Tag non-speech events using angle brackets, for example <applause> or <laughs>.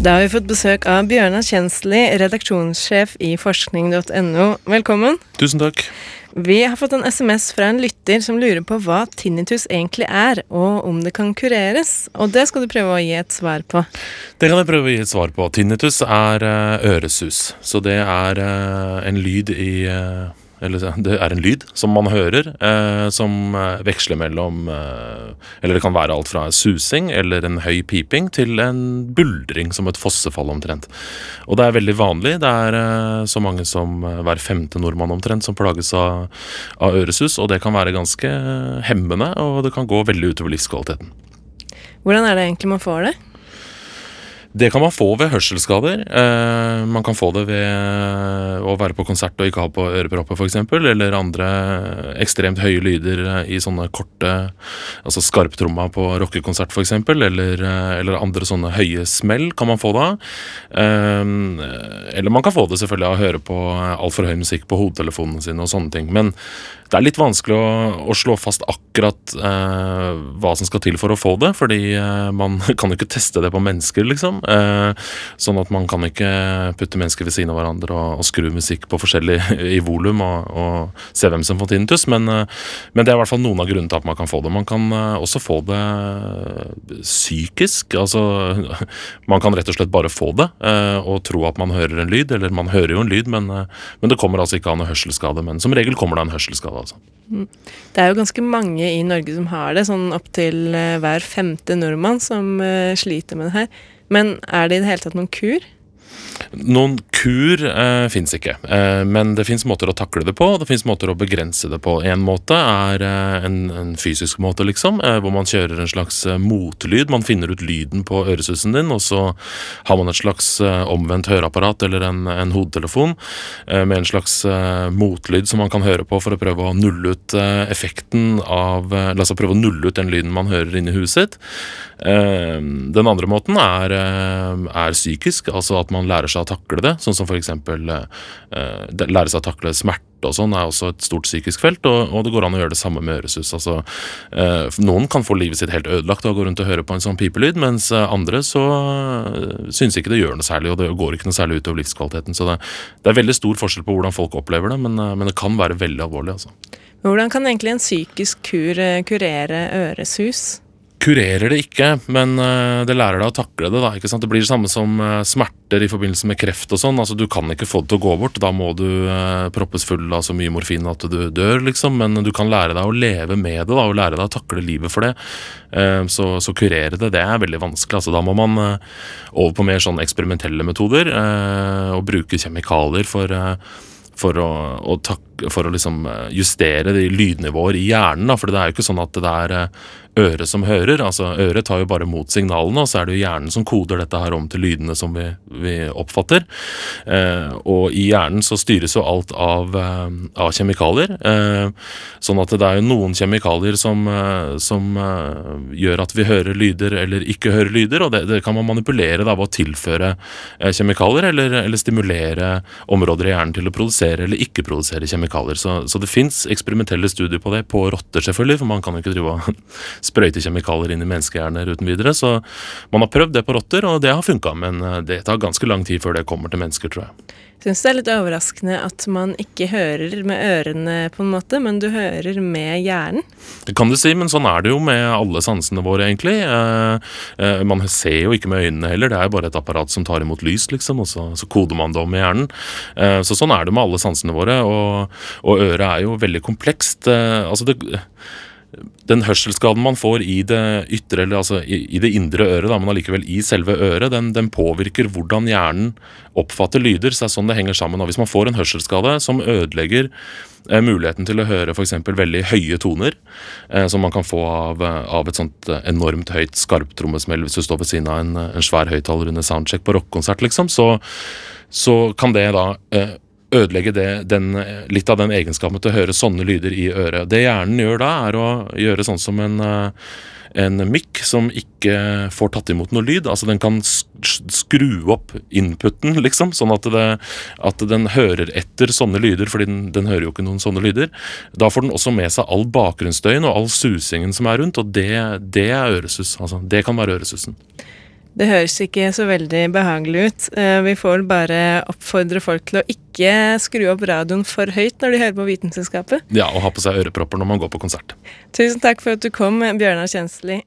Da har vi fått besøk av Bjørnar Kjensli, redaksjonssjef i forskning.no. Velkommen. Tusen takk. Vi har fått en SMS fra en lytter som lurer på hva tinnitus egentlig er, og om det kan kureres. Og det skal du prøve å gi et svar på. Det kan jeg prøve å gi et svar på. Tinnitus er uh, øresus. Så det er uh, en lyd i uh, eller det er en lyd som man hører, eh, som eh, veksler mellom eh, Eller det kan være alt fra susing eller en høy piping til en buldring, som et fossefall omtrent. Og det er veldig vanlig. Det er eh, så mange som eh, hver femte nordmann omtrent som plages av, av øresus, og det kan være ganske hemmende, og det kan gå veldig utover livskvaliteten. Hvordan er det egentlig man får det? Det kan man få ved hørselsskader. Eh, man kan få det ved å være på konsert og ikke ha på ørepropper f.eks. Eller andre ekstremt høye lyder i sånne korte Altså skarptromma på rockekonsert f.eks. Eller, eller andre sånne høye smell kan man få da. Eh, eller man kan få det selvfølgelig av å høre på altfor høy musikk på hodetelefonene sine og sånne ting. Men det er litt vanskelig å, å slå fast akkurat eh, hva som skal til for å få det, fordi eh, man <laughs> kan jo ikke teste det på mennesker, liksom. Eh, sånn at man kan ikke putte mennesker ved siden av hverandre og, og skru musikk på forskjellig <laughs> i volum og, og, se hvem som får tinnitus, men, eh, men, det er i hvert fall noen av grunnene til at man kan få det. Man kan eh, også få det psykisk. Altså, <laughs> man kan rett og slett bare få det eh, og tro at man hører en lyd, eller man hører jo en lyd, men, men det kommer altså ikke av noe hørselsskade. Men som regel kommer det av en hørselsskade altså. Mm. Det er jo ganske mange i Norge som har det, sånn opptil uh, hver femte nordmann som uh, sliter med det her. Men er det i det hele tatt noen kur? Noen kur eh, fins ikke, eh, men det fins måter å takle det på. Det fins måter å begrense det på. En måte er eh, en, en, fysisk måte, liksom, eh, hvor man kjører en slags eh, motlyd. Man finner ut lyden på øresusen din, og så har man et slags eh, omvendt høreapparat eller en, en hodetelefon med en slags motlyd som man kan høre på for å prøve å nulle ut effekten av La oss prøve å nulle ut den lyden man hører inni huet sitt. Den andre måten er, er psykisk, altså at man lærer seg å takle det. Sånn som f.eks. Uh, lære seg å takle smerte og sånn er også et stort psykisk felt, og, og, det går an å gjøre det samme med øresus. Altså, uh, noen kan få livet sitt helt ødelagt av å gå rundt og høre på en sånn pipelyd, mens andre så uh, syns ikke det gjør noe særlig, og det går ikke noe særlig utover livskvaliteten. Så det, det, er veldig stor forskjell på hvordan folk opplever det, men, uh, men det kan være veldig alvorlig. altså. Hvordan kan egentlig en psykisk kur kurere øresus? Kurerer det ikke, men eh, det lærer deg å takle det. da, ikke sant? Det blir det samme som eh, smerter i forbindelse med kreft og sånn. altså Du kan ikke få det til å gå bort. Da må du uh, proppes full av så mye morfin at du dør, liksom. Men du kan lære deg å leve med det da, og lære deg å takle livet for det. Så, så, kurere det, det er veldig vanskelig. altså Da må man over på mer sånn eksperimentelle metoder og bruke kjemikalier for for å, å, tak, for å liksom justere de lydnivåer i hjernen. Da. For det er jo ikke sånn at det er øret som hører. altså Øret tar jo bare mot signalene, og så er det jo hjernen som koder dette her om til lydene som vi, vi oppfatter. Eh, og i hjernen så styres jo alt av, eh, av kjemikalier. Eh, sånn at det er jo noen kjemikalier som, eh, som eh, gjør at vi hører lyder eller ikke hører lyder, og det, det kan man manipulere da ved å tilføre eh, kjemikalier eller, eller, stimulere områder i hjernen til å produsere eller ikke produsere kjemikalier. Så, så det fins eksperimentelle studier på det, på rotter selvfølgelig, for man kan jo ikke drive og <laughs> sprøyte kjemikalier inn i menneskehjerner uten videre. Så man har prøvd det på rotter, og det har funka, men eh, det tar ganske lang tid før det kommer til mennesker, tror jeg. Syns det er litt overraskende at man ikke hører med ørene, på en måte, men du hører med hjernen? Det kan du si, men sånn er det jo med alle sansene våre, egentlig. Eh, eh, man ser jo ikke med øynene heller, det er jo bare et apparat som tar imot lys, liksom, og så, så koder man det om i hjernen. Eh, så sånn er det med alle sansene våre, og, og øret er jo veldig komplekst. Eh, altså det den hørselsskaden man får i det ytre, eller altså i, i det indre øret, da, men allikevel i selve øret, den, den, påvirker hvordan hjernen oppfatter lyder. så det er sånn det henger sammen. Og hvis man får en hørselsskade som ødelegger eh, muligheten til å høre f.eks. veldig høye toner, eh, som man kan få av, av et sånt enormt høyt skarptrommesmell hvis du står ved siden av en, en svær høyttaler under soundcheck på rockekonsert, liksom, så, så kan det da eh, ødelegge det, den, litt av den egenskapen til å høre sånne lyder i øret. Det hjernen gjør da, er å gjøre sånn som en, eh, en mikk som ikke får tatt imot noe lyd. Altså Den kan skru opp inputen, liksom, sånn at, det, at den hører etter sånne lyder, fordi den, den, hører jo ikke noen sånne lyder. Da får den også med seg all bakgrunnsstøyen og all susingen som er rundt, og det, det er øresus. Altså, det kan være øresusen. Det høres ikke så veldig behagelig ut. Eh, vi får vel bare oppfordre folk til å ikke skru opp radioen for høyt når de hører på Vitenselskapet. Ja, og ha på seg ørepropper når man går på konsert. Tusen takk for at du kom, Bjørnar Kjensli.